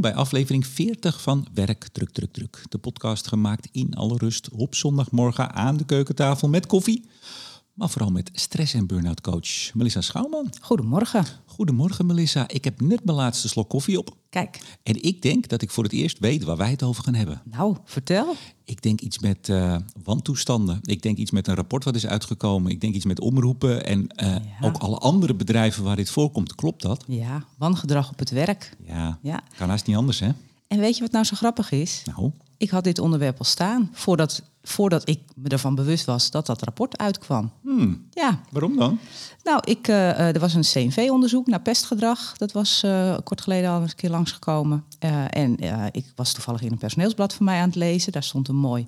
Bij aflevering 40 van Werk Druk Druk Druk. De podcast gemaakt in alle rust op zondagmorgen aan de keukentafel met koffie. Maar vooral met stress- en burn-out coach Melissa Schouwman. Goedemorgen. Goedemorgen Melissa, ik heb net mijn laatste slok koffie op. Kijk, En ik denk dat ik voor het eerst weet waar wij het over gaan hebben. nou, vertel. Ik denk iets met eh wantoestanden. Ik denk iets met een rapport wat is uitgekomen. Ik denk iets met omroepen en eh, ook alle andere bedrijven waar dit voorkomt. Klopt dat? Ja, wangedrag op het werk. Ja, Ja. kan haast niet anders hè? En weet je wat nou zo grappig is? Nou, Ik had dit onderwerp al staan voordat, voordat ik me ervan bewust was dat dat rapport uitkwam. hmm, Ja, waarom dan? nou, ik, eh, eh, er was een CNV-onderzoek naar pestgedrag. Dat was eh, kort geleden al eens een keer langsgekomen. En ik was toevallig in een personeelsblad van mij aan het lezen. Daar stond een mooi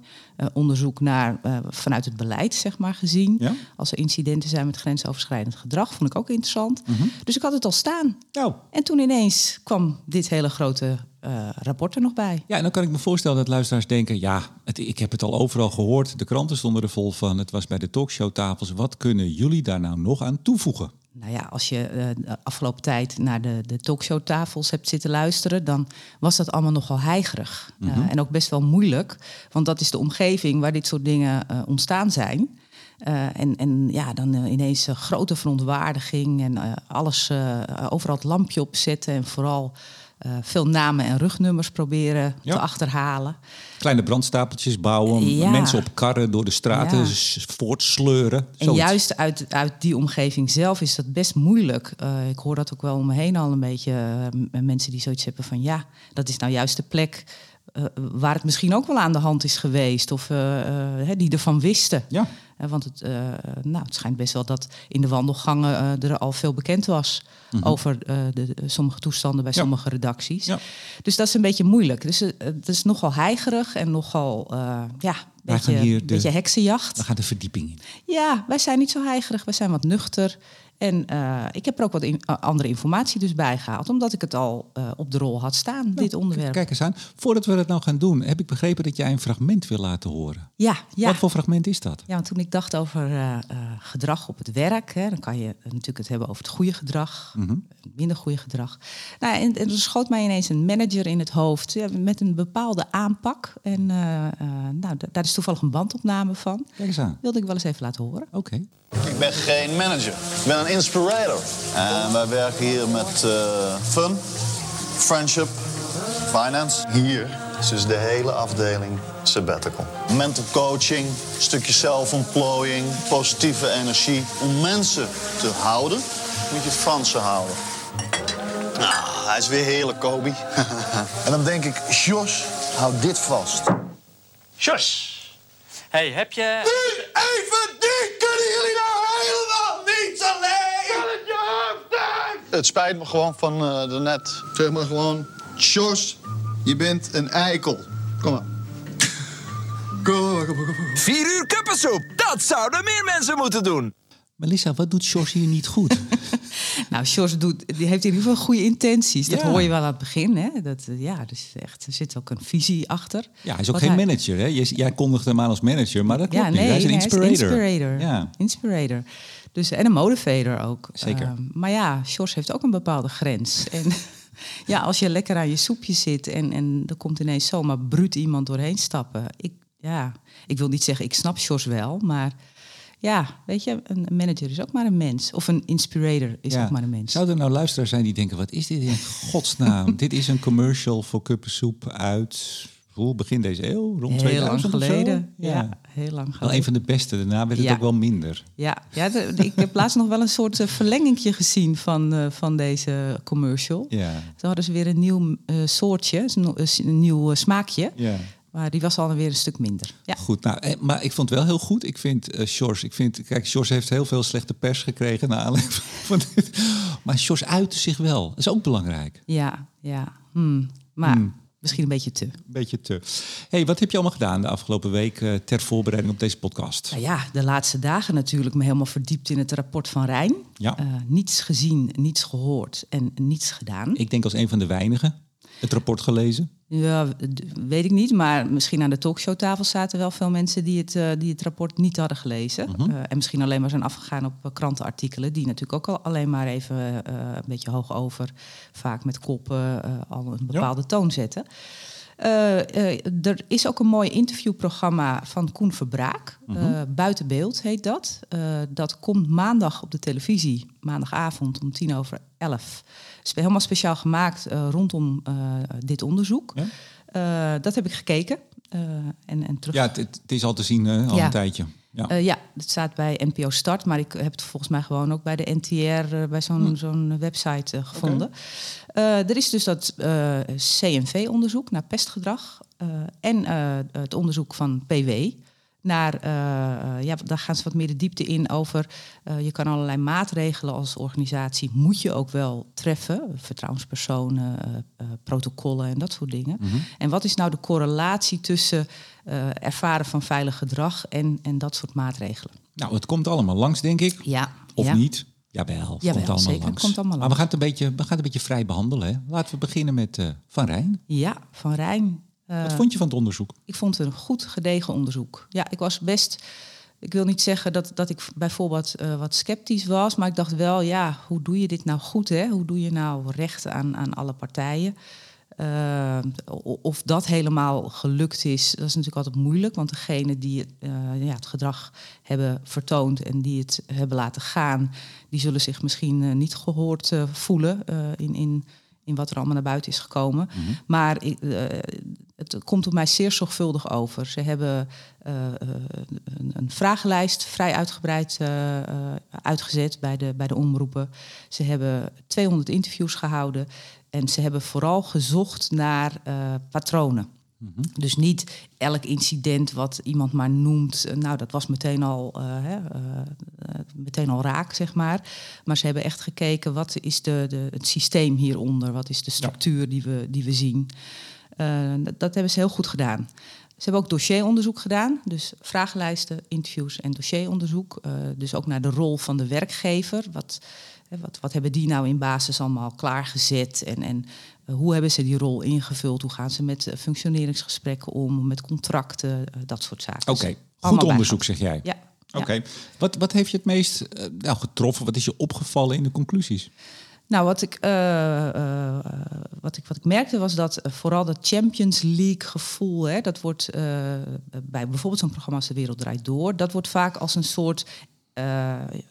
onderzoek naar vanuit het beleid, zeg maar, gezien. Ja? Als er incidenten zijn met grensoverschrijdend gedrag, vond ik ook interessant. Mhm. Dus ik had het al staan. Nou, En toen ineens kwam dit hele grote rapport er nog bij. Ja, en dan kan ik me voorstellen dat luisteraars denken... ja, het, ik heb het al overal gehoord. De kranten stonden er vol van. Het was bij de talkshowtafels. Wat kunnen jullie daar nou nog aan toevoegen? Nou ja, als je eh, de afgelopen tijd naar de, de talkshowtafels hebt zitten luisteren, dan was dat allemaal nogal heigerig. Eh, en ook best wel moeilijk, want dat is de omgeving waar dit soort dingen eh, ontstaan zijn. En, en ja, dan ineens grote verontwaardiging en alles, overal het lampje opzetten en vooral veel namen en rugnummers proberen Ja. te achterhalen. Kleine brandstapeltjes bouwen, Ja. mensen op karren door de straten Ja. voortsleuren. En zoiets. juist uit, uit die omgeving zelf is dat best moeilijk. Eh, ik hoor dat ook wel om me heen al een beetje. eh, m- mensen die zoiets hebben van ja, dat is nou juist de plek eh, waar het misschien ook wel aan de hand is geweest. Of hè, die ervan wisten. Ja, want het, nou, het schijnt best wel dat in de wandelgangen er al veel bekend was over eh, de, de- sommige toestanden bij Mhm. Ja. sommige redacties. Ja. Dus dat is een beetje moeilijk. Dus eh, het is nogal heigerig en nogal eh, ja, Wij beetje, gaan hier de- beetje heksenjacht. we gaan de verdieping in. Ja, wij zijn niet zo heigerig, wij zijn wat nuchter. En eh, ik heb er ook wat in- andere informatie dus bij gehaald, omdat ik het al eh, op de rol had staan, dit onderwerp. Kijk eens aan. Voordat we dat nou gaan doen, heb ik begrepen dat jij een fragment wil laten horen. Ja, ja. Wat voor fragment is dat? ja, want toen ik dacht over eh, gedrag op het werk, hè, dan kan je natuurlijk het hebben over het goede gedrag, Mhm. het minder goede gedrag. Nou, en, en er schoot mij ineens een manager in het hoofd ja, met een bepaalde aanpak. En nou, da- daar is toevallig een bandopname van. Kijk eens aan. Wilde ik wel eens even laten horen. Oké. Ik ben geen manager. Ik ben een inspirator. En wij werken hier met eh, fun, friendship, finance. Hier is dus de hele afdeling sabbatical. Mental coaching, stukje zelfontplooiing, positieve energie. Om mensen te houden, moet je Fransen houden. Nou, hij is weer heerlijk, Kobe. en dan denk ik, Jos, hou dit vast. Jos! Hey, heb je... Even die! Kunnen jullie nou helemaal niet alleen? het je hoofd Het spijt me gewoon van eh daarnet. Zeg maar gewoon... Jos, je bent een eikel. Kom maar. Kom maar, kom maar, kom maar. Vier uur kuppensoep, dat zouden meer mensen moeten doen. Melissa, wat doet Jos hier niet goed? Nou, Sjors doet, die heeft in ieder geval goede intenties. Dat Ja. hoor je wel aan het begin. Hè? Dat, eh, ja, dus echt, er zit ook een visie achter. Ja, hij is ook Wat geen hij- manager. Hè? Jij, kondigt hem aan als manager, maar dat klopt Ja, niet. hij is een inspirator. inspirator. Ja. Inspirator. Dus, en een motivator ook. Zeker. Ehm, maar ja, Sjors heeft ook een bepaalde grens. En ja, als je lekker aan je soepje zit en, en er komt ineens zomaar bruut iemand doorheen stappen. Ik, ja, ik wil niet zeggen, ik snap Sjors wel, maar ja, weet je, een manager is ook maar een mens. Of een inspirator is Ja. ook maar een mens. Zou er nou luisteraars zijn die denken, wat is dit in godsnaam? dit is een commercial voor kuppensoep uit hoe, begin deze eeuw? Rond Heel lang 2000 of zo? geleden. Ja. heel lang geleden. Wel een van de beste. Daarna werd het Ja. ook wel minder. Ja, ja ik heb laatst nog wel een soort eh, verlengingje gezien van, eh, van deze commercial. Ja. Toen hadden ze weer een nieuw eh, soortje, een, nieuw smaakje. Ja. Maar die was alweer een stuk minder. Ja. Goed, nou, eh, maar ik vond het wel heel goed. Ik vind Sjors, ik vind, kijk, Sjors heeft heel veel slechte pers gekregen naar aanleiding van dit. Maar Sjors uitte zich wel. Dat is ook belangrijk. Ja, ja. Hmm. Maar Hmm. misschien een beetje te. Een beetje te. hey, wat heb je allemaal gedaan de afgelopen week eh, ter voorbereiding op deze podcast? Nou ja, de laatste dagen natuurlijk me helemaal verdiept in het rapport van Rijn. Ja. Niets gezien, niets gehoord en niets gedaan. Ik denk als een van de weinigen het rapport gelezen. Ja, weet ik niet. Maar misschien aan de talkshowtafel zaten wel veel mensen die het, eh, die het rapport niet hadden gelezen. Mhm. Eh, en misschien alleen maar zijn afgegaan op eh, krantenartikelen. Die natuurlijk ook al alleen maar even een beetje hoog over, vaak met koppen, al een bepaalde toon zetten. Eh, eh, er is ook een mooi interviewprogramma van Koen Verbraak. Eh, Buiten beeld heet dat. Dat komt maandag op de televisie, maandagavond om tien over elf. Het is helemaal speciaal gemaakt rondom dit onderzoek. Ja? Dat heb ik gekeken. en, en terug. Ja, het, het is al te zien al Ja. een tijdje. Ja. Eh, ja, het staat bij NPO Start, maar ik heb het volgens mij gewoon ook bij de NTR, eh, bij zo'n Hm. zo'n website eh, gevonden. Er is dus dat CNV-onderzoek naar pestgedrag en het onderzoek van PW. Naar, ja, daar gaan ze wat meer de diepte in over. je kan allerlei maatregelen als organisatie, moet je ook wel treffen. Vertrouwenspersonen, protocollen en dat soort dingen. En wat is nou de correlatie tussen eh, ervaren van veilig gedrag en, en dat soort maatregelen? Nou, het komt allemaal langs, denk ik. Ja. Of ja. niet? Jawel, het Jawel, komt allemaal zeker, het langs. komt allemaal Maar we langs. gaan, het een beetje, we gaan het een beetje vrij behandelen. Hè? Laten we beginnen met eh, Van Rijn. Ja, Van Rijn. Eh, Wat vond je van het onderzoek? ik vond het een goed gedegen onderzoek. Ja, ik was best. Ik wil niet zeggen dat, dat ik bijvoorbeeld wat sceptisch was, maar ik dacht wel, ja, hoe doe je dit nou goed? Hè? Hoe doe je nou recht aan, aan alle partijen? Eh, of dat helemaal gelukt is, dat is natuurlijk altijd moeilijk. Want degene die het, eh, ja, het gedrag hebben vertoond en die het hebben laten gaan, die zullen zich misschien eh, niet gehoord eh, voelen in, in, in wat er allemaal naar buiten is gekomen. Maar ik, eh, het komt op mij zeer zorgvuldig over. Ze hebben een, een vragenlijst vrij uitgebreid uitgezet bij de, bij de omroepen. Ze hebben 200 interviews gehouden. En ze hebben vooral gezocht naar eh, patronen. Dus niet elk incident wat iemand maar noemt, eh, nou dat was meteen al, eh, hè, meteen al raak, zeg maar. Maar ze hebben echt gekeken wat is de, de, het systeem hieronder, wat is de structuur die, we, die we zien. Dat, dat hebben ze heel goed gedaan. Ze hebben ook dossieronderzoek gedaan, dus vragenlijsten, interviews en dossieronderzoek. Dus ook naar de rol van de werkgever. Wat, wat, wat hebben die nou in basis allemaal klaargezet en, en eh, hoe hebben ze die rol ingevuld? Hoe gaan ze met eh, functioneringsgesprekken om, met contracten, eh, dat soort zaken. Oké, Dus goed onderzoek zeg jij. Ja. Oké, ja. wat, wat heeft je het meest nou, getroffen? Wat is je opgevallen in de conclusies? Nou, wat ik, wat, ik, wat ik merkte was dat vooral dat Champions League gevoel, hè, dat wordt bij bijvoorbeeld zo'n programma als De Wereld Draait Door, dat wordt vaak als een soort,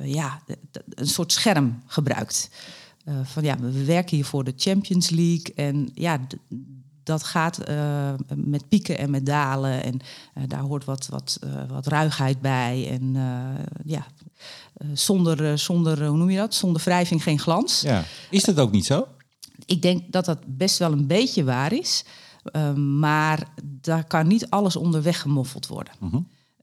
ja, een soort scherm gebruikt. Eh, van ja, we werken hier voor de Champions League en ja, dat gaat eh, met pieken en met dalen en eh, daar hoort wat, wat, eh, wat ruigheid bij en eh, ja, eh, zonder, eh, zonder, eh, hoe noem je dat? Zonder wrijving geen glans. Ja. Is dat ook niet zo? Ik denk dat dat best wel een beetje waar is. eh, maar daar kan niet alles onder weggemoffeld worden.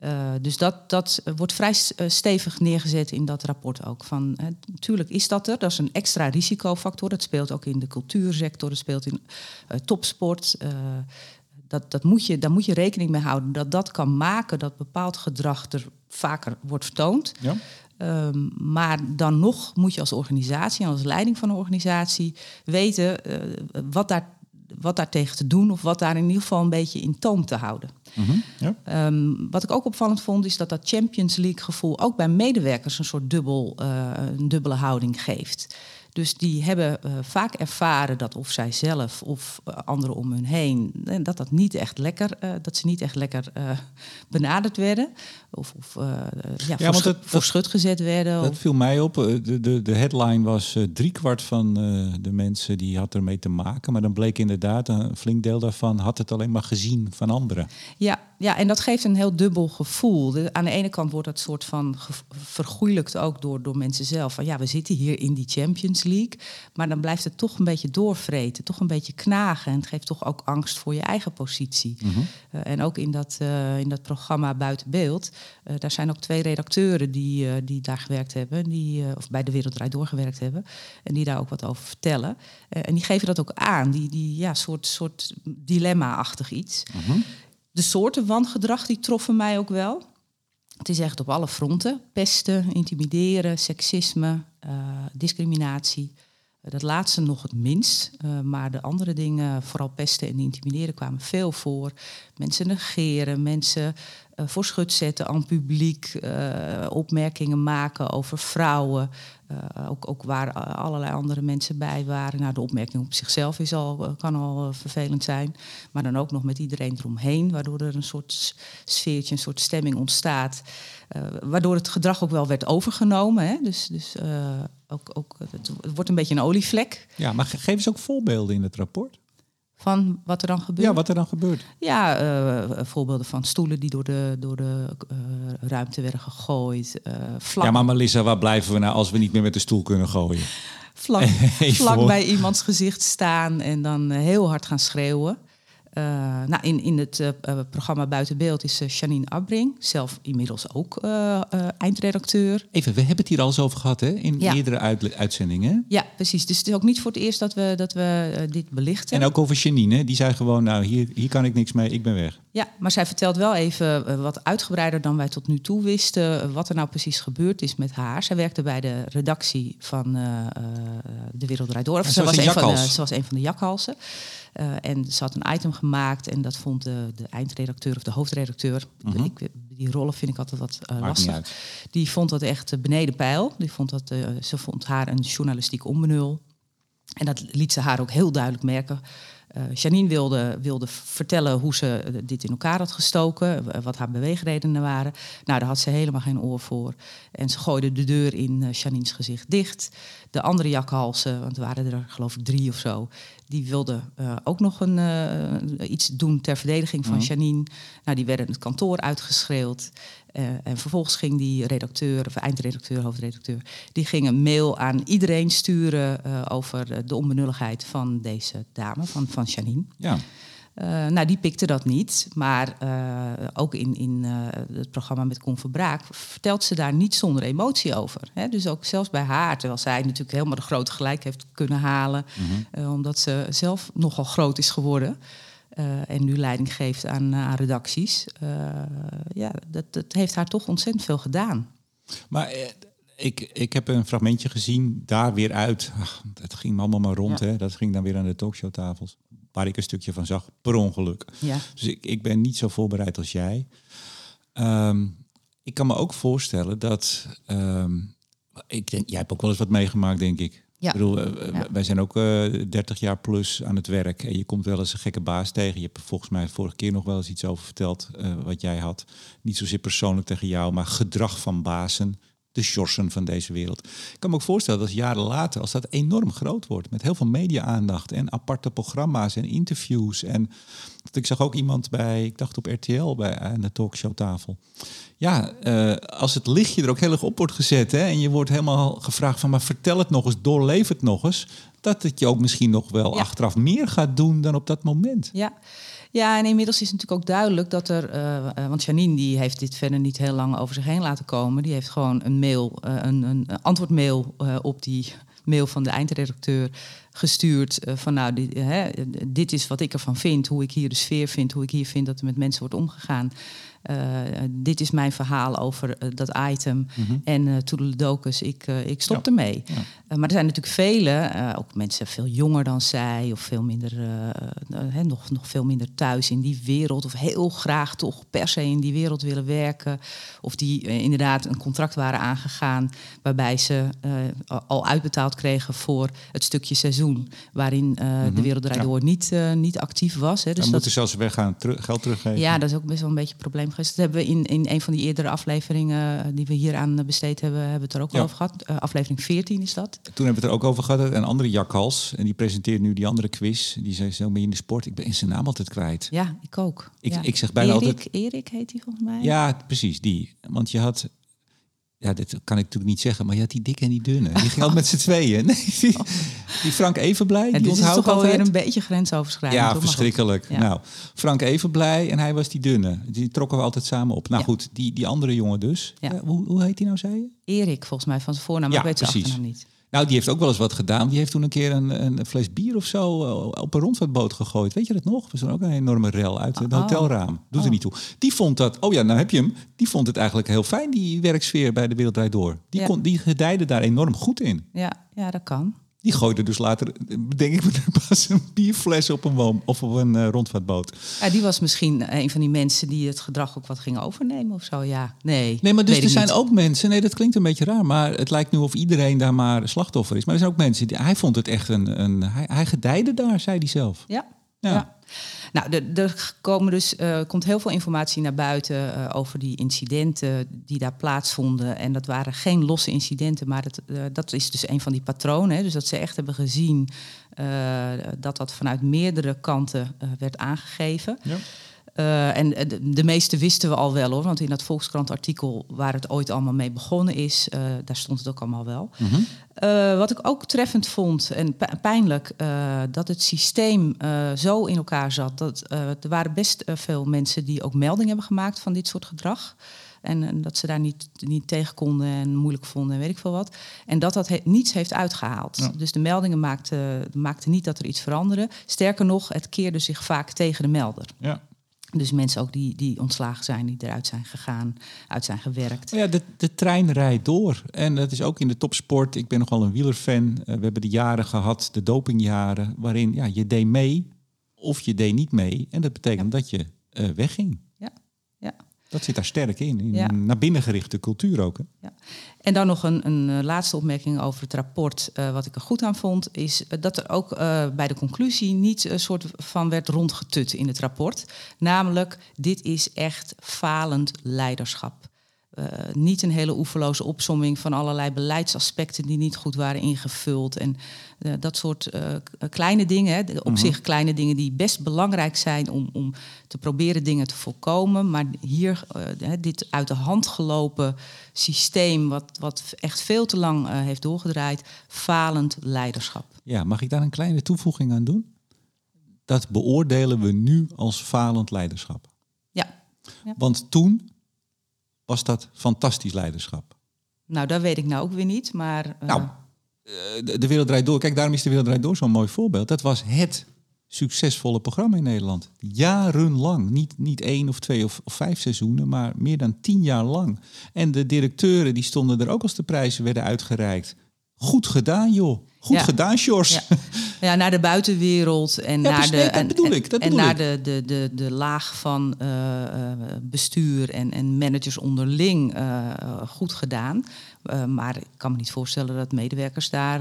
Eh, dus dat, dat wordt vrij eh, stevig neergezet in dat rapport ook. Van, natuurlijk is dat er, dat is een extra risicofactor. Dat speelt ook in de cultuursector, dat speelt in eh, topsport. Dat, dat moet je, daar moet je rekening mee houden. Dat dat kan maken dat bepaald gedrag er vaker wordt vertoond. Ja. Ehm, maar dan nog moet je als organisatie en als leiding van een organisatie weten wat, daar, wat daar tegen te doen of wat daar in ieder geval een beetje in toom te houden. Ja. Ehm, wat ik ook opvallend vond is dat dat Champions League gevoel ook bij medewerkers een soort dubbel, eh, een dubbele houding geeft. Dus die hebben eh, vaak ervaren dat of zij zelf of eh, anderen om hun heen, eh, dat dat niet echt lekker, dat ze niet echt lekker benaderd werden. Of, of eh, ja, voor, schut gezet werden. Dat of- viel mij op. De, de, de headline was driekwart van de mensen die had ermee te maken. Maar dan bleek inderdaad een flink deel daarvan had het alleen maar gezien van anderen. Ja, ja, en dat geeft een heel dubbel gevoel. De- aan de ene kant wordt dat soort van vergoeilijkt ook door, door mensen zelf. Van ja, we zitten hier in die Champions League. Maar dan blijft het toch een beetje doorvreten, toch een beetje knagen. En het geeft toch ook angst voor je eigen positie. Eh, en ook in dat, eh, in dat programma Buiten Beeld, eh, daar zijn ook twee redacteuren die, die daar gewerkt hebben, die, of bij de Wereld Draait Door gewerkt hebben. En die daar ook wat over vertellen. En die geven dat ook aan, die, die ja, soort, soort dilemma-achtig iets. De soorten wangedrag die troffen mij ook wel. Het is echt op alle fronten. Pesten, intimideren, seksisme, eh, discriminatie. dat laatste nog het minst. Uh, maar de andere dingen, vooral pesten en intimideren, kwamen veel voor. Mensen negeren, mensen voor schut zetten aan publiek, opmerkingen maken over vrouwen. Ook, ook waar allerlei andere mensen bij waren. Nou, de opmerking op zichzelf is al, kan al vervelend zijn. Maar dan ook nog met iedereen eromheen, waardoor er een soort sfeertje, een soort stemming ontstaat. waardoor het gedrag ook wel werd overgenomen. Hè? Dus, dus ook, ook, het, wordt een beetje een olievlek. Ja, maar geef eens ook voorbeelden in het rapport. Van wat er dan gebeurt? Ja, wat er dan gebeurt. Ja, uh, voorbeelden van stoelen die door de, door de uh, ruimte werden gegooid. Uh, vlak... Ja, maar Melissa, waar blijven we nou als we niet meer met de stoel kunnen gooien? Vlak, vlak bij iemands gezicht staan en dan heel hard gaan schreeuwen. Uh, nou, in, in het uh, programma Buiten Beeld is Janine Abbring, zelf inmiddels ook eindredacteur. Even, we hebben het hier al eens over gehad hè? in eerdere uit, uitzendingen. Ja, precies. Dus het is ook niet voor het eerst dat we, dat we dit belichten. En ook over Janine, die zei gewoon, nou hier, hier kan ik niks mee, ik ben weg. Ja, maar zij vertelt wel even wat uitgebreider dan wij tot nu toe wisten, wat er nou precies gebeurd is met haar. Zij werkte bij de redactie van De Wereld Draait Door. Of ze, was een van de, ze was een van de jakhalsen. Uh, en ze had een item gemaakt en dat vond de, de eindredacteur of de hoofdredacteur. Mhm. ik, die rollen vind ik altijd wat uh, lastig. Die vond dat echt beneden pijl. Die vond dat, ze vond haar een journalistiek onbenul. En dat liet ze haar ook heel duidelijk merken. Uh, Janine wilde, wilde vertellen hoe ze dit in elkaar had gestoken, wat haar beweegredenen waren. Nou, daar had ze helemaal geen oor voor. En ze gooide de deur in Janine's gezicht dicht. De andere jakhalsen, want er waren er geloof ik drie of zo, die wilden uh, ook nog een, iets doen ter verdediging van mm. Janine. Nou, die werden het kantoor uitgeschreeuwd. Uh, en vervolgens ging die redacteur, of eindredacteur, hoofdredacteur, die ging een mail aan iedereen sturen uh, over de onbenulligheid van deze dame, van, van Janine. Ja. Uh, nou, die pikte dat niet. Maar ook in, in het programma met Con Verbraak vertelt ze daar niet zonder emotie over. Hè? Dus ook zelfs bij haar, terwijl zij natuurlijk helemaal de grote gelijk heeft kunnen halen, mm -hmm. omdat ze zelf nogal groot is geworden. Uh, en nu leiding geeft aan, aan redacties. Uh, ja, dat, dat heeft haar toch ontzettend veel gedaan. Maar eh, ik, ik heb een fragmentje gezien, daar weer uit. Ach, dat ging allemaal maar rond, ja. hè? dat ging dan weer aan de talkshowtafels. Waar ik een stukje van zag, per ongeluk. Ja. Dus ik, ik ben niet zo voorbereid als jij. Um, ik kan me ook voorstellen dat... Um, ik denk, jij hebt ook wel eens wat meegemaakt, denk ik. Ja. Ik bedoel, uh, wij zijn ook uh, 30 jaar plus aan het werk. En je komt wel eens een gekke baas tegen. Je hebt volgens mij vorige keer nog wel eens iets over verteld uh, wat jij had. Niet zozeer persoonlijk tegen jou, maar gedrag van bazen. De sjorsen van deze wereld. Ik kan me ook voorstellen dat jaren later, als dat enorm groot wordt, met heel veel media-aandacht en aparte programma's en interviews. En ik zag ook iemand bij, ik dacht op RTL, bij aan de talkshowtafel ja, uh, als het lichtje er ook heel erg op wordt gezet hè, en je wordt helemaal gevraagd van, maar vertel het nog eens, doorleef het nog eens, dat het je ook misschien nog wel ja. achteraf meer gaat doen dan op dat moment. Ja. Ja, en inmiddels is natuurlijk ook duidelijk dat er, uh, want Janine die heeft dit verder niet heel lang over zich heen laten komen. Die heeft gewoon een mail, uh, een, een antwoordmail op die mail van de eindredacteur gestuurd. van nou, dit, hè, dit is wat ik ervan vind, hoe ik hier de sfeer vind, hoe ik hier vind dat er met mensen wordt omgegaan. Uh, dit is mijn verhaal over uh, dat item. Mm -hmm. En uh, Toedeledokus, ik, ik stop ja. ermee. Ja. maar er zijn natuurlijk vele, ook mensen veel jonger dan zij... of veel minder, nog, nog veel minder thuis in die wereld... of heel graag toch per se in die wereld willen werken... of die inderdaad een contract waren aangegaan... waarbij ze al uitbetaald kregen voor het stukje seizoen... waarin mm -hmm. de Wereld Draait Door niet, niet actief was. Hè. Dus Dan moeten zelfs weggaan, teru geld teruggeven. Ja, dat is ook best wel een beetje een probleem geweest. Dat hebben we in, in een van die eerdere afleveringen eh, die we hier aan besteed hebben, hebben we het er ook ja. over gehad. Uh, aflevering 14 is dat. Toen hebben we het er ook over gehad. Een andere jakhals. En die presenteert nu die andere quiz. Die zei zo mee in de sport. Ik ben in zijn naam altijd kwijt. Ja, ik ook. Ik, ja. ik zeg bijna Erik, altijd... Erik heet hij volgens mij. Ja, precies, die. Want je had ja, dit kan ik natuurlijk niet zeggen, maar je had die dikke en die dunne. Die ging altijd met z'n tweeën. Nee, die, die Frank Evenblij, ja, die is toch alweer een beetje grensoverschrijdend. Ja, verschrikkelijk. Ja. Nou, Frank Evenblij en hij was die dunne. Die trokken we altijd samen op. Nou ja. goed, die, die andere jongen dus. Ja. hoe, hoe heet die nou, zei je? Erik, volgens mij, van zijn voornaam. Ik weet zijn achternaam niet. Nou, die heeft ook wel eens wat gedaan. Die heeft toen een keer een, een fles bier of zo op een rondvaartboot gegooid. Weet je dat nog? Was ook een enorme rel uit het oh. hotelraam. Doet oh. er niet toe. Die vond dat, oh ja, nou heb je hem. Die vond het eigenlijk heel fijn, die werksfeer bij de Wereld Door. Die, ja. kon, die gedijde daar enorm goed in. Ja, ja dat kan. Die gooide dus later, denk ik, pas een bierfles op een woon of op een uh, rondvaartboot. Ja, die was misschien een van die mensen die het gedrag ook wat ging overnemen of zo. Ja, nee. Nee, maar dus er zijn ook mensen. Nee, dat klinkt een beetje raar, maar het lijkt nu of iedereen daar maar slachtoffer is. Maar er zijn ook mensen die. Hij vond het echt een. een hij, hij gedijde daar, zei hij zelf. ja. ja. Nou, er, komen dus, uh, komt heel veel informatie naar buiten uh, over die incidenten die daar plaatsvonden. En dat waren geen losse incidenten, maar dat, uh, dat is dus een van die patronen. Hè. Dus dat ze echt hebben gezien dat dat vanuit meerdere kanten werd aangegeven. Ja. Uh, en de, de, meeste wisten we al wel hoor, want in dat Volkskrant-artikel waar het ooit allemaal mee begonnen is, uh, daar stond het ook allemaal wel. Mm -hmm. uh, wat ik ook treffend vond en pijnlijk, dat het systeem zo in elkaar zat. Dat, er waren best veel mensen die ook melding hebben gemaakt van dit soort gedrag. En, en, dat ze daar niet, niet tegen konden en moeilijk vonden en weet ik veel wat. En dat dat he niets heeft uitgehaald. Ja. Dus de meldingen maakten, maakten niet dat er iets veranderde. Sterker nog, het keerde zich vaak tegen de melder. Ja. Dus mensen ook die, die ontslagen zijn, die eruit zijn gegaan, uit zijn gewerkt. Ja, de, de trein rijdt door. En dat is ook in de topsport. Ik ben nogal een wielerfan. Uh, we hebben de jaren gehad, de dopingjaren, waarin ja, je deed mee of je deed niet mee. En dat betekent ja. dat je uh, wegging. Ja, ja. Dat zit daar sterk in, in ja. naar binnen gerichte cultuur ook. Hè? Ja. En dan nog een, een laatste opmerking over het rapport. Uh, wat ik er goed aan vond, is dat er ook bij de conclusie niet een soort van werd rondgetut in het rapport. Namelijk, dit is echt falend leiderschap. Uh, niet een hele oeverloze opsomming van allerlei beleidsaspecten die niet goed waren ingevuld. En uh, dat soort uh, kleine dingen, hè, op mm -hmm. zich kleine dingen die best belangrijk zijn om, om te proberen dingen te voorkomen. Maar hier, dit uit de hand gelopen systeem, wat, wat echt veel te lang heeft doorgedraaid, falend leiderschap. Ja, mag ik daar een kleine toevoeging aan doen? Dat beoordelen we nu als falend leiderschap. Ja. ja. Want toen was dat fantastisch leiderschap? Nou, dat weet ik nou ook weer niet, maar... Uh... Nou, de, de Wereld Draait Door, kijk, daarom is de Wereld Draait Door zo'n mooi voorbeeld. Dat was het succesvolle programma in Nederland. Jarenlang, niet, niet één of twee of, of, vijf seizoenen, maar meer dan tien jaar lang. En de directeuren die stonden er ook als de prijzen werden uitgereikt. Goed gedaan, joh. Goed ja. gedaan, Sjors. Ja. ja. naar de buitenwereld en ja, naar, de, nee, dat bedoel ik, dat en bedoel naar ik. de, de, de, de laag van uh, uh, bestuur en, en managers onderling uh, goed gedaan. maar ik kan me niet voorstellen dat medewerkers daar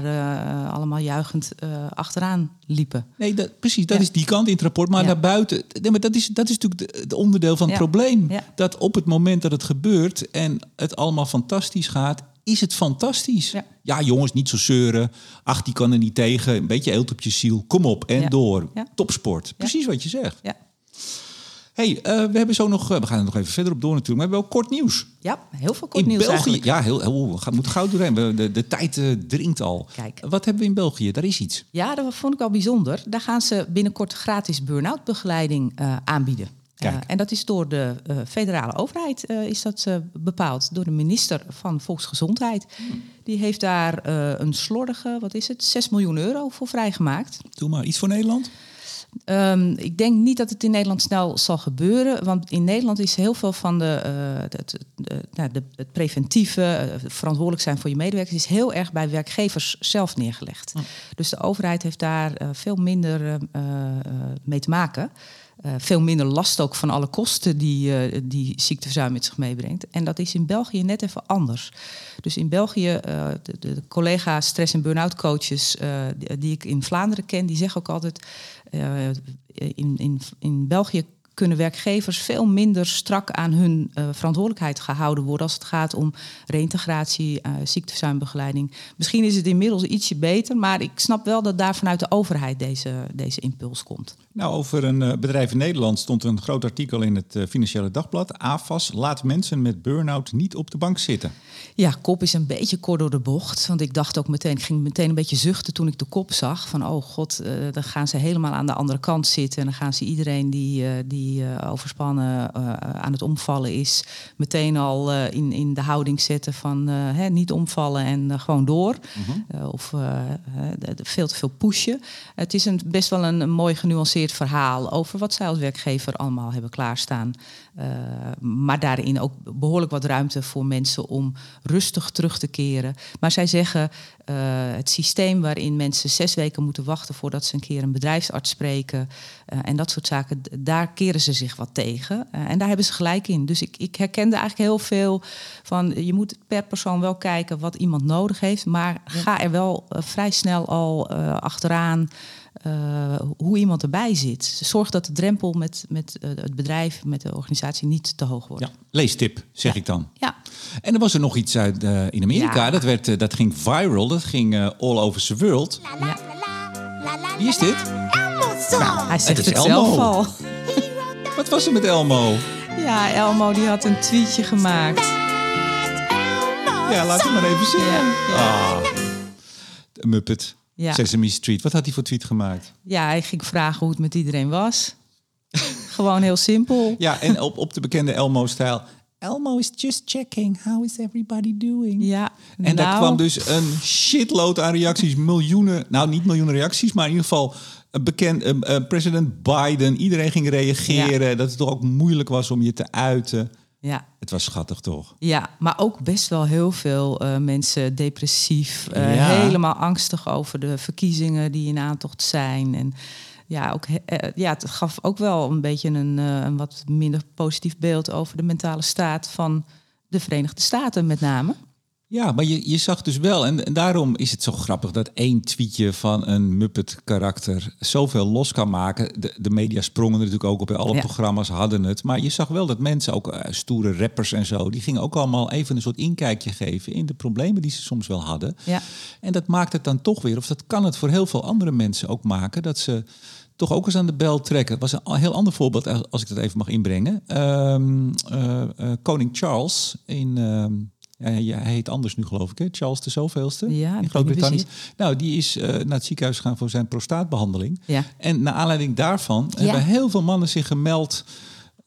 allemaal juichend achteraan liepen. Nee, dat, precies, dat is die kant in het rapport. Maar naar buiten, nee, maar dat, is, dat is natuurlijk het onderdeel van het probleem. Dat op het moment dat het gebeurt en het allemaal fantastisch gaat, is het fantastisch. Ja. ja. jongens, niet zo zeuren. Ach, die kan er niet tegen. Een beetje eelt op je ziel. Kom op en ja. door. Ja. Topsport. Precies wat je zegt. Ja. hey, uh, we hebben zo nog... Uh, we gaan er nog even verder op door natuurlijk. Maar we hebben wel kort nieuws. Ja, heel veel kort in nieuws België, eigenlijk. Ja, heel, heel, we moeten gauw doorheen. We, de, de tijd uh, dringt al. Kijk. Wat hebben we in België? Daar is iets. Ja, dat vond ik wel bijzonder. Daar gaan ze binnenkort gratis burn-out begeleiding aanbieden. Uh, en dat is door de uh, federale overheid uh, is dat, bepaald. Door de minister van Volksgezondheid. Hmm. Die heeft daar een slordige, wat is het, 6 miljoen euro voor vrijgemaakt. Doe maar, iets voor Nederland? Um, ik denk niet dat het in Nederland snel zal gebeuren. Want in Nederland is heel veel van de, het, de, de, het preventieve, verantwoordelijk zijn voor je medewerkers, is heel erg bij werkgevers zelf neergelegd. Hmm. Dus de overheid heeft daar veel minder mee te maken. Uh, veel minder last ook van alle kosten die, uh, die ziekteverzuim met zich meebrengt. En dat is in België net even anders. Dus in België, uh, de, de collega stress- en burn-out coaches die, die, ik in Vlaanderen ken, die zeggen ook altijd: in, in, in België kunnen werkgevers veel minder strak aan hun uh, verantwoordelijkheid gehouden worden als het gaat om reïntegratie, uh, ziekteverzuimbegeleiding. Misschien is het inmiddels ietsje beter, maar ik snap wel dat daar vanuit de overheid deze, deze impuls komt. Nou, over een uh, bedrijf in Nederland stond een groot artikel in het Financiële Dagblad. AFAS laat mensen met burn-out niet op de bank zitten. Ja, kop is een beetje kort door de bocht. Want ik dacht ook meteen, ik ging meteen een beetje zuchten toen ik de kop zag. Van oh god, dan gaan ze helemaal aan de andere kant zitten. En dan gaan ze iedereen die, die die eh, overspannen eh, aan het omvallen is, meteen al eh, in, in de houding zetten van hè, niet omvallen en gewoon door. Eh, of veel te veel pushen. Het is een, best wel een, een mooi genuanceerd verhaal over wat zij als werkgever allemaal hebben klaarstaan. Eh, maar daarin ook behoorlijk wat ruimte voor mensen om rustig terug te keren. Maar zij zeggen eh, het systeem waarin mensen zes weken moeten wachten voordat ze een keer een bedrijfsarts spreken eh, en dat soort zaken, daar keren ze zich wat tegen. En daar hebben ze gelijk in. Dus ik, ik herkende eigenlijk heel veel van je moet per persoon wel kijken wat iemand nodig heeft, maar ga er wel vrij snel al achteraan eh, hoe iemand erbij zit. Zorg dat de drempel met, met eh, het bedrijf, met de organisatie niet te hoog wordt. Ja, leestip, zeg ik dan. Ja. En er was er nog iets uit eh, in Amerika. Ja. Dat, werd, dat ging viral. Dat ging eh, all over the world. Wie is dit? Hij zegt is het, Elmo. zelf al. Wat was er met Elmo? Ja, Elmo die had een tweetje gemaakt. Ja, laat het maar even zien. Ja, ja. Ah, de Muppet. Ja. Sesame Street. Wat had hij voor tweet gemaakt? Ja, hij ging vragen hoe het met iedereen was. Gewoon heel simpel. Ja, en op, op de bekende Elmo-stijl. Elmo is just checking. How is everybody doing? Ja, En daar nou, kwam dus een shitload aan reacties. Miljoenen, nou niet miljoenen reacties, maar in ieder geval een bekend, eh, eh, president Biden. Iedereen ging reageren. Dat het toch ook moeilijk was om je te uiten. Ja, Het was schattig toch? ja, maar ook best wel heel veel eh, mensen depressief. eh, Ja. Helemaal angstig over de verkiezingen die in aantocht zijn. En ja, ook, eh, ja, het gaf ook wel een beetje een, een wat minder positief beeld over de mentale staat van de Verenigde Staten met name. Ja, maar je, je zag dus wel, en, en daarom is het zo grappig dat één tweetje van een Muppet-karakter zoveel los kan maken. De, de media sprongen er natuurlijk ook op, alle Ja. programma's hadden het. Maar je zag wel dat mensen, ook eh, stoere rappers en zo, die gingen ook allemaal even een soort inkijkje geven in de problemen die ze soms wel hadden. Ja. En dat maakt het dan toch weer, of dat kan het voor heel veel andere mensen ook maken, dat ze toch ook eens aan de bel trekken. Het was een heel ander voorbeeld, als- ik dat even mag inbrengen. Ehm, eh, eh, Koning Charles in... ehm, hij heet anders nu geloof ik, hè? Charles de zoveelste Ja, in Groot-Brittannië. Nou, die is eh, naar het ziekenhuis gegaan voor zijn prostaatbehandeling. Ja. En naar aanleiding daarvan Ja. hebben heel veel mannen zich gemeld.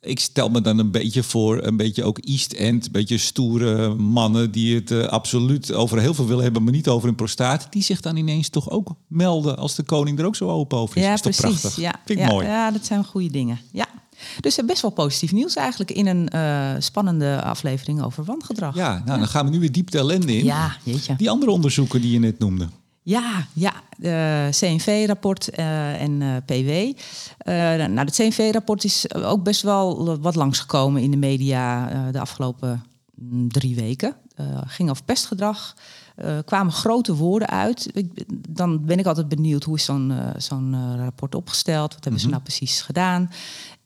Ik stel me dan een beetje voor, een beetje ook East End, een beetje stoere mannen die het eh, absoluut over heel veel willen hebben, maar niet over hun prostaat. Die zich dan ineens toch ook melden als de koning er ook zo open over is. Ja, is toch precies. prachtig? Ja, Vind ik mooi. Ja, dat zijn goede dingen. Ja. Dus eh, best wel positief nieuws eigenlijk in een eh, spannende aflevering over wangedrag. Ja, nou dan gaan we nu weer diep de ellende in. Ja, jeetje. Die andere onderzoeken die je net noemde. Ja, ja. De CNV-rapport eh, en PW. Nou, het CNV-rapport is ook best wel wat langsgekomen in de media de afgelopen mm, drie weken. Ging over pestgedrag. Kwamen grote woorden uit. Ik, dan ben ik altijd benieuwd hoe is zo'n zo'n rapport opgesteld? Wat hebben ze nou precies gedaan?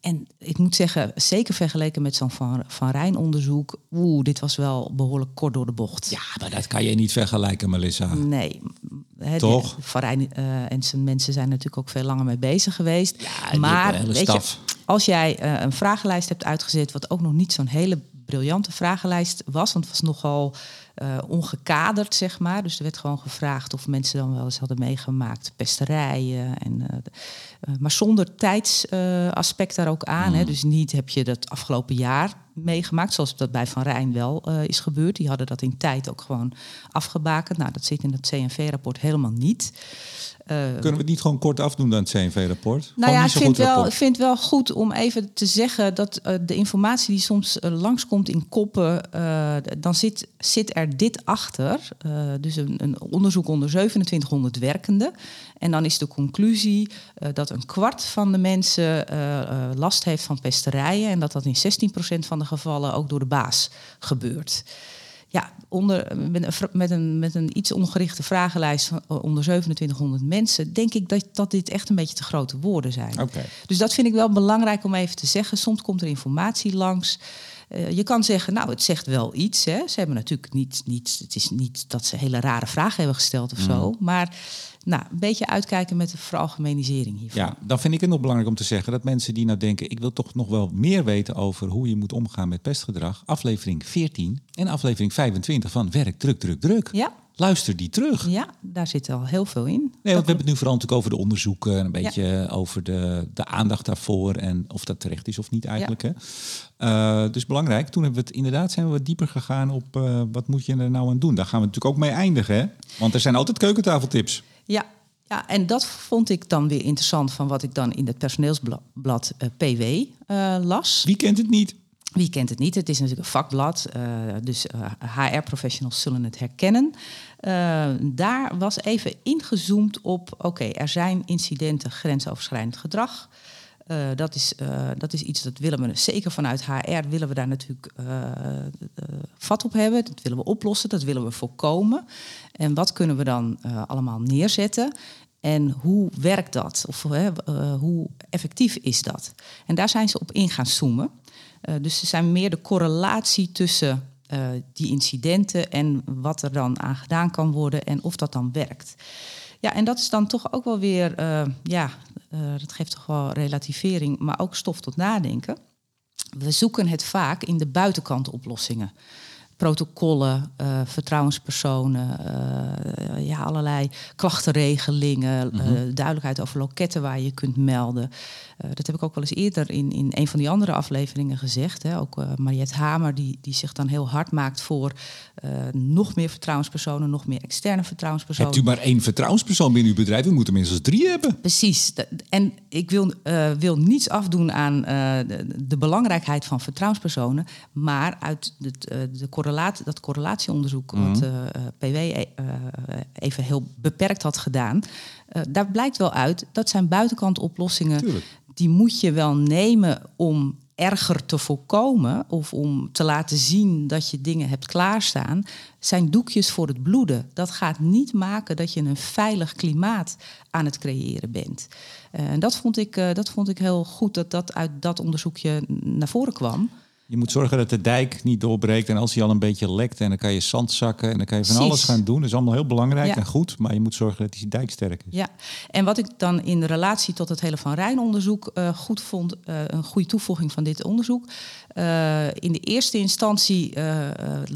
En ik moet zeggen, zeker vergeleken met zo'n Van, van Rijn-onderzoek... oeh, dit was wel behoorlijk kort door de bocht. Ja, maar dat kan je niet vergelijken, Melissa. Nee. Toch? Van Rijn eh, en zijn mensen zijn natuurlijk ook veel langer mee bezig geweest. die maar weet staf. Je, als jij eh, een vragenlijst hebt uitgezet, wat ook nog niet zo'n hele briljante vragenlijst was, want het was nogal eh, ongekaderd, zeg maar. Dus er werd gewoon gevraagd of mensen dan wel eens hadden meegemaakt pesterijen. En, eh, eh, maar zonder tijdsaspect daar ook aan. Mm. Hè. Dus niet heb je dat afgelopen jaar meegemaakt, zoals dat bij Van Rijn wel is gebeurd. Die hadden dat in tijd ook gewoon afgebakend. Nou, dat zit in het CNV-rapport helemaal niet. Eh, Kunnen we het niet gewoon kort afdoen dan het CNV-rapport? nou ja, ik vind, wel, rapport. ik vind wel goed om even te zeggen dat eh, de informatie die soms eh, langskomt in koppen, dan zit, zit er dit achter. Dus een, een onderzoek onder 2700 werkenden. En dan is de conclusie dat een kwart van de mensen last heeft van pesterijen. En dat dat in 16% van de gevallen ook door de baas gebeurt. Ja, onder, met, een, met, een, met een iets ongerichte vragenlijst van eh, onder 2700 mensen, denk ik dat, dat dit echt een beetje te grote woorden zijn. Oké. Dus dat vind ik wel belangrijk om even te zeggen. Soms komt er informatie langs. Eh, je kan zeggen, nou, het zegt wel iets. Hè. Ze hebben natuurlijk niet, niet, het is niet dat ze hele rare vragen hebben gesteld of zo. Maar nou, een beetje uitkijken met de veralgemenisering hiervan. Ja, dan vind ik het nog belangrijk om te zeggen dat mensen die nou denken, ik wil toch nog wel meer weten over hoe je moet omgaan met pestgedrag, aflevering 14 en aflevering 25 van Werk, Druk, Druk, Druk. Ja, Luister die terug. Ja, daar zit al heel veel in. Nee, want we hebben het nu vooral natuurlijk over de onderzoeken en een beetje over de, de aandacht daarvoor en of dat terecht is of niet eigenlijk. Hè? Uh, dus belangrijk. Toen hebben we het inderdaad zijn we wat dieper gegaan op uh, wat moet je er nou aan doen. Daar gaan we natuurlijk ook mee eindigen, hè? Want er zijn altijd keukentafeltips. Ja, ja, en dat vond ik dan weer interessant van wat ik dan in het personeelsblad uh, PW las. Wie kent het niet? Wie kent het niet? Het is natuurlijk een vakblad, dus HR-professionals zullen het herkennen. Uh, daar was even ingezoomd op, oké, er zijn incidenten grensoverschrijdend gedrag. Uh, dat, is, dat is iets dat willen we, zeker vanuit HR, willen we daar natuurlijk vat op hebben. Dat willen we oplossen, dat willen we voorkomen. En wat kunnen we dan allemaal neerzetten? En hoe werkt dat? Of hoe effectief is dat? En daar zijn ze op in gaan zoomen. Dus er zijn meer de correlatie tussen uh, die incidenten en wat er dan aan gedaan kan worden en of dat dan werkt. Ja, en dat is dan toch ook wel weer, uh, ja, dat geeft toch wel relativering, maar ook stof tot nadenken. We zoeken het vaak in de buitenkant oplossingen protocollen, vertrouwenspersonen, ja, allerlei klachtenregelingen, mm -hmm. duidelijkheid over loketten waar je kunt melden. Dat heb ik ook wel eens eerder in, in een van die andere afleveringen gezegd. Hè. Ook Mariette Hamer, die, die zich dan heel hard maakt voor nog meer vertrouwenspersonen, nog meer externe vertrouwenspersonen. Hebt u maar één vertrouwenspersoon binnen uw bedrijf? U moet er minstens drie hebben. Precies. En ik wil, wil niets afdoen aan de, de, belangrijkheid van vertrouwenspersonen, maar uit de, de correlatie, dat correlatieonderzoek mm wat uh, PW uh, even heel beperkt had gedaan, uh, daar blijkt wel uit dat zijn buitenkant oplossingen. Tuurlijk. Die moet je wel nemen om erger te voorkomen of om te laten zien dat je dingen hebt klaarstaan, zijn doekjes voor het bloeden. Dat gaat niet maken dat je een veilig klimaat aan het creëren bent. en dat vond, ik, dat vond ik heel goed dat dat uit dat onderzoekje naar voren kwam. Je moet zorgen dat de dijk niet doorbreekt. En als hij al een beetje lekt, en dan kan je zand zakken en dan kan je van alles gaan doen. Dat is allemaal heel belangrijk en goed. Maar je moet zorgen dat die dijk sterk is. Ja, en wat ik dan in relatie tot het hele Van Rijn onderzoek uh, goed vond, uh, een goede toevoeging van dit onderzoek. Uh, in de eerste instantie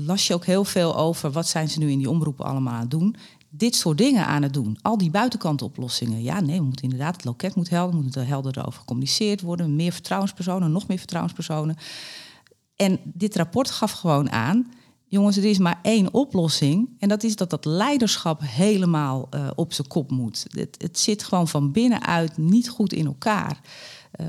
las je ook heel veel over wat zijn ze nu in die omroepen allemaal aan het doen dit soort dingen aan het doen. Al die buitenkantoplossingen. Ja, nee, we moeten inderdaad, het loket moet helder, moet er helder over gecommuniceerd worden. Meer vertrouwenspersonen, nog meer vertrouwenspersonen. En dit rapport gaf gewoon aan, jongens, er is maar één oplossing. En dat is dat dat leiderschap helemaal uh, op zijn kop moet. Het, het, zit gewoon van binnenuit niet goed in elkaar. Uh,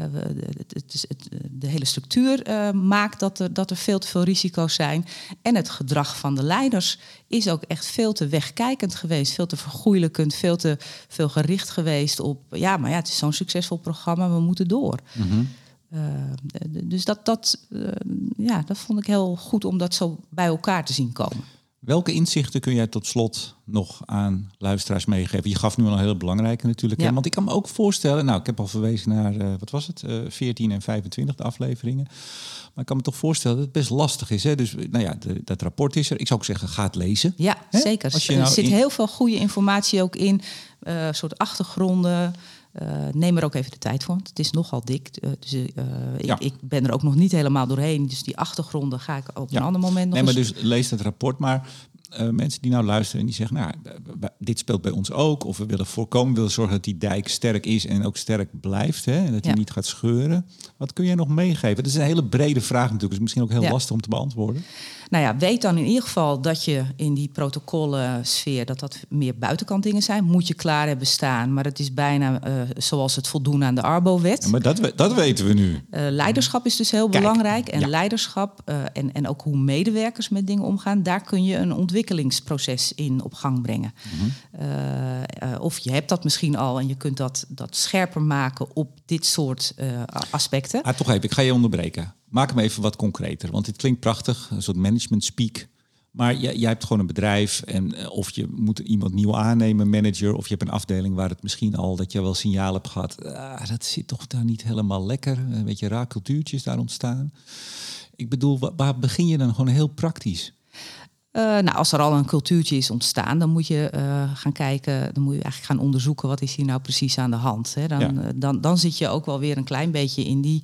het, het, de hele structuur maakt dat er, dat er veel te veel risico's zijn. En het gedrag van de leiders is ook echt veel te wegkijkend geweest. Veel te vergoeilijkend, veel te veel gericht geweest op... ja, maar ja, het is zo'n succesvol programma, we moeten door. Mm. Uh, dus dat, dat, uh, ja, dat vond ik heel goed om dat zo bij elkaar te zien komen. Welke inzichten kun jij tot slot nog aan luisteraars meegeven? Je gaf nu al een hele belangrijke natuurlijk. Ja. Hè? Want ik kan me ook voorstellen, nou ik heb al verwezen naar, uh, wat was het, 14 en 25 de afleveringen. Maar ik kan me toch voorstellen dat het best lastig is. Hè? Dus nou ja, de, dat rapport is er. Ik zou ook zeggen, ga het lezen. Ja, hè? zeker. er nou zit in... heel veel goede informatie ook in. soort achtergronden. Uh, neem er ook even de tijd voor, want het is nogal dik. Uh, dus, uh, ja. ik, ik, ben er ook nog niet helemaal doorheen. Dus die achtergronden ga ik op ja. een ander moment nog Nee, maar dus lees het rapport maar. mensen die nou luisteren en die zeggen, nou, dit speelt bij ons ook. Of we willen voorkomen, we willen zorgen dat die dijk sterk is en ook sterk blijft. Hè, en dat hij niet gaat scheuren. Wat kun jij nog meegeven? Dat is een hele brede vraag natuurlijk. Dus misschien ook heel lastig om te beantwoorden. Nou ja, weet dan in ieder geval dat je in die protocollen sfeer dat dat meer buitenkant dingen zijn. Moet je klaar hebben staan, maar het is bijna uh, zoals het voldoen aan de Arbo-wet. Ja, maar dat, dat weten we nu. Uh, leiderschap is dus heel Kijk, belangrijk. En ja. leiderschap uh, en, en ook hoe medewerkers met dingen omgaan, daar kun je een ontwikkelingsproces in op gang brengen. Mm -hmm. of je hebt dat misschien al en je kunt dat, dat scherper maken op dit soort aspecten. Ah, toch even, ik ga je onderbreken. Maak hem even wat concreter, want dit klinkt prachtig, een soort management speak. Maar jij, hebt gewoon een bedrijf en of je moet iemand nieuw aannemen, manager, of je hebt een afdeling waar het misschien al dat je wel signaal hebt gehad. Ah, dat zit toch daar niet helemaal lekker. Een beetje raar cultuurtjes daar ontstaan. Ik bedoel, waar begin je dan gewoon heel praktisch? Uh, nou, als er al een cultuurtje is ontstaan, dan moet je uh, gaan kijken, dan moet je eigenlijk gaan onderzoeken wat is hier nou precies aan de hand. Hè? Dan, ja. uh, dan, dan zit je ook wel weer een klein beetje in, die,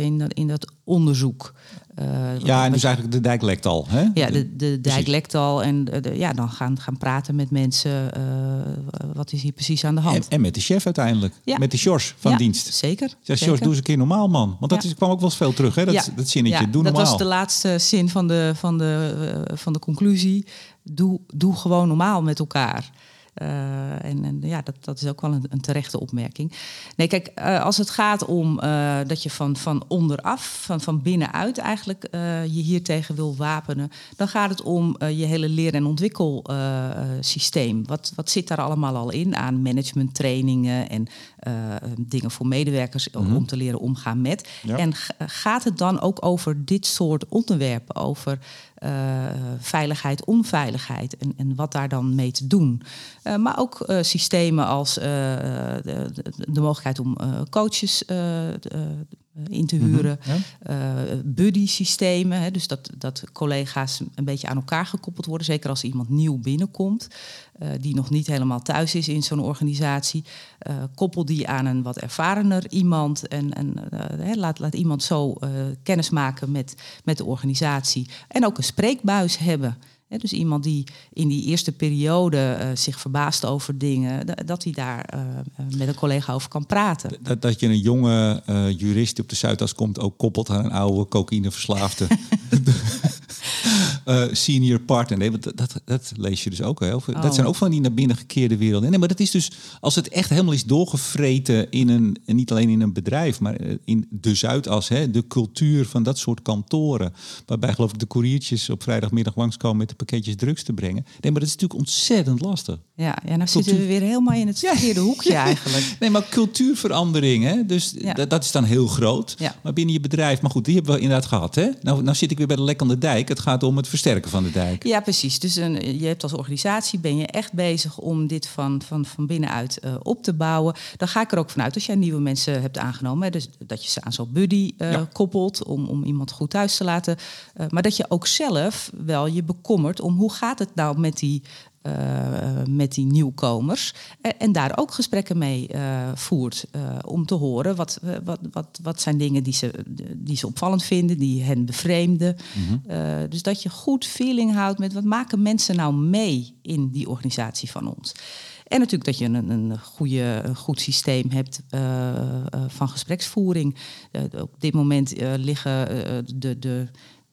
in, dat, in dat onderzoek. Uh, ja, en dus eigenlijk de dijk lekt al. Hè? Ja, de, de dijk lekt al. En de, ja, dan gaan, gaan praten met mensen. Uh, wat is hier precies aan de hand? En, en met de chef uiteindelijk. Ja. Met de Sjors van ja, dienst. Zeker. Ja, Sjors, doe eens een keer normaal, man. Want dat is, kwam ook wel eens veel terug, hè? Dat, dat zinnetje, doe normaal. Dat was de laatste zin van de, van de, van de conclusie. Doe, doe gewoon normaal met elkaar. Uh, en, en, ja, dat, dat is ook wel een, een terechte opmerking. Nee, kijk, uh, als het gaat om uh, dat je van, van onderaf, van, van binnenuit eigenlijk je hiertegen wil wapenen, dan gaat het om je hele leer- en ontwikkelsysteem. wat, wat zit daar allemaal al in aan managementtrainingen en dingen voor medewerkers mm -hmm. om te leren omgaan met? Ja. En gaat het dan ook over dit soort onderwerpen, over veiligheid, onveiligheid en, en wat daar dan mee te doen. Uh, maar ook uh, systemen als de, de, mogelijkheid om coaches in te huren, mm -hmm, buddy-systemen, hè, dus dat, dat collega's een beetje aan elkaar gekoppeld worden, zeker als iemand nieuw binnenkomt. Uh, die nog niet helemaal thuis is in zo'n organisatie. Uh, koppel die aan een wat ervarener iemand en, en laat, laat iemand zo kennis maken met, met de organisatie. En ook een spreekbuis hebben. He, dus iemand die in die eerste periode zich verbaast over dingen, dat hij daar met een collega over kan praten. Dat, dat je een jonge jurist die op de Zuidas komt ook koppelt aan een oude cocaïneverslaafde. uh, senior partner. Nee, dat, dat, dat, lees je dus ook heel veel. Dat zijn ook van die naar binnen gekeerde werelden. Nee, maar dat is dus als het echt helemaal is doorgevreten in een, en niet alleen in een bedrijf, maar in de Zuidas, hè, de cultuur van dat soort kantoren. Waarbij geloof ik de koeriertjes op vrijdagmiddag langskomen met de pakketjes drugs te brengen. Nee, maar dat is natuurlijk ontzettend lastig. Ja, ja nou zitten we weer helemaal in het verkeerde hoekje eigenlijk. Nee, maar cultuurverandering, hè? dus ja. dat is dan heel groot. Ja. Maar binnen je bedrijf, maar goed, die hebben we inderdaad gehad. Hè? Nou, nou zit ik weer bij de lekkende dijk. Het gaat om het versterken van de dijk. Ja, precies. Dus een, je hebt als organisatie, ben je echt bezig om dit van, van, van binnenuit uh, op te bouwen. Dan ga ik er ook vanuit, als jij nieuwe mensen hebt aangenomen, hè, dus dat je ze aan zo'n buddy uh, ja. koppelt om, om iemand goed thuis te laten. Uh, maar dat je ook zelf wel je bekommert om hoe gaat het nou met die met die nieuwkomers. En, en, daar ook gesprekken mee uh, voert. Uh, om te horen wat, wat, wat, wat zijn dingen die ze, die ze opvallend vinden, die hen bevreemden. Mm -hmm. dus dat je goed feeling houdt met wat maken mensen nou mee in die organisatie van ons. En natuurlijk dat je een, een, goede, een goed systeem hebt van gespreksvoering. op dit moment liggen de. de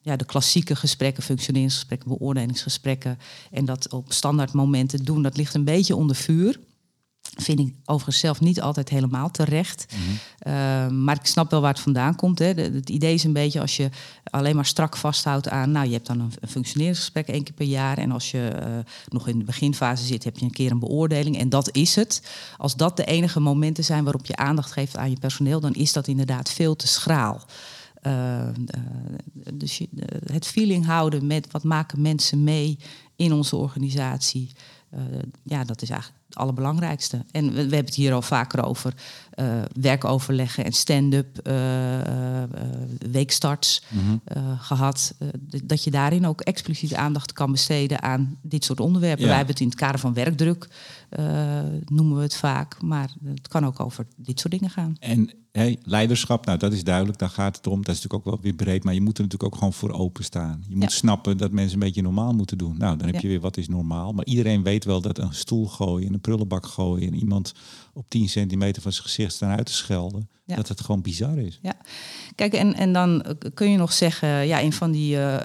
ja, de klassieke gesprekken, functioneringsgesprekken, beoordelingsgesprekken. En dat op standaard momenten doen, dat ligt een beetje onder vuur. Vind ik overigens zelf niet altijd helemaal terecht. Mm -hmm. uh, maar ik snap wel waar het vandaan komt. Hè. De, het idee is een beetje als je alleen maar strak vasthoudt aan... nou, je hebt dan een, een functioneringsgesprek één keer per jaar... en als je uh, nog in de beginfase zit, heb je een keer een beoordeling. En dat is het. Als dat de enige momenten zijn waarop je aandacht geeft aan je personeel... dan is dat inderdaad veel te schraal. Uh, uh, dus je, uh, het feeling houden met wat maken mensen mee in onze organisatie. ja, dat is eigenlijk het allerbelangrijkste. En we, we hebben het hier al vaker over werkoverleggen en stand-up weekstarts mm-hmm. gehad. dat je daarin ook expliciet aandacht kan besteden aan dit soort onderwerpen. Ja. Wij hebben het in het kader van werkdruk, noemen we het vaak. Maar het kan ook over dit soort dingen gaan. En Hey, leiderschap, nou dat is duidelijk, daar gaat het om. Dat is natuurlijk ook wel weer breed, maar je moet er natuurlijk ook gewoon voor openstaan. Je moet ja. snappen dat mensen een beetje normaal moeten doen. Nou, dan heb ja. je weer wat is normaal. Maar iedereen weet wel dat een stoel gooien, een prullenbak gooien en iemand op 10 centimeter van zijn gezicht staan uit te schelden, ja. dat het gewoon bizar is. Ja, kijk, en, en dan kun je nog zeggen, ja, een van die uh,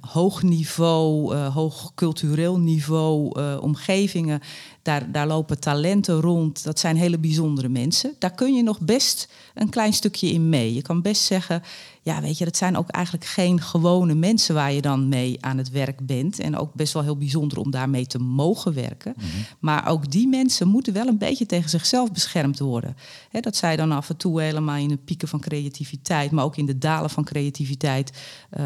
hoog niveau, uh, hoog cultureel niveau uh, omgevingen, daar, daar lopen talenten rond. Dat zijn hele bijzondere mensen. Daar kun je nog best een klein stukje in mee. Je kan best zeggen, ja, weet je, dat zijn ook eigenlijk geen gewone mensen waar je dan mee aan het werk bent. En ook best wel heel bijzonder om daarmee te mogen werken. Mm -hmm. Maar ook die mensen moeten wel een beetje tegen zichzelf beschermd worden. He, dat zij dan af en toe helemaal in de pieken van creativiteit, maar ook in de dalen van creativiteit, uh,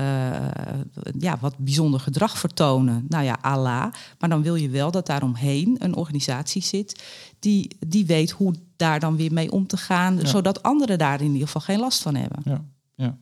ja, wat bijzonder gedrag vertonen. Nou ja, Allah. Maar dan wil je wel dat daaromheen een organisatie zit die, die weet hoe daar dan weer mee om te gaan, ja. zodat anderen daar in ieder geval geen last van hebben. Ja, ja.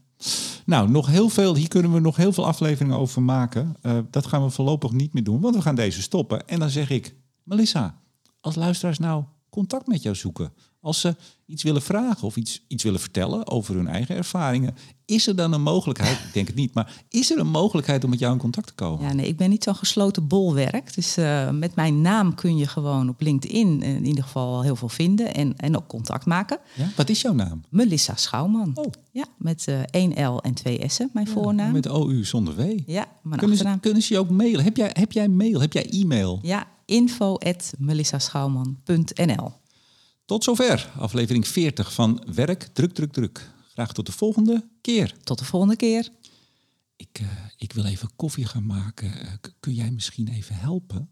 Nou, nog heel veel, hier kunnen we nog heel veel afleveringen over maken. Uh, dat gaan we voorlopig niet meer doen, want we gaan deze stoppen. En dan zeg ik, Melissa, als luisteraars nou contact met jou zoeken. Als ze iets willen vragen of iets, iets willen vertellen over hun eigen ervaringen, is er dan een mogelijkheid, ik denk het niet, maar is er een mogelijkheid om met jou in contact te komen? Ja, nee, ik ben niet zo'n gesloten bolwerk. Dus uh, met mijn naam kun je gewoon op LinkedIn in ieder geval heel veel vinden en, en ook contact maken. Ja? Wat is jouw naam? Melissa Schouwman. Oh. Ja, met uh, één L en twee S'en, mijn Ja, voornaam. Met OU zonder W. Ja, mijn Kunnen ze, kunnen ze je ook mailen? Heb jij, heb jij mail? Heb jij e-mail? Ja, info at melissaschouwman.nl. Tot zover aflevering 40 van Werk Druk Druk Druk. Graag tot de volgende keer. Tot de volgende keer. Ik, eh, ik wil even koffie gaan maken. Eh, kun jij misschien even helpen?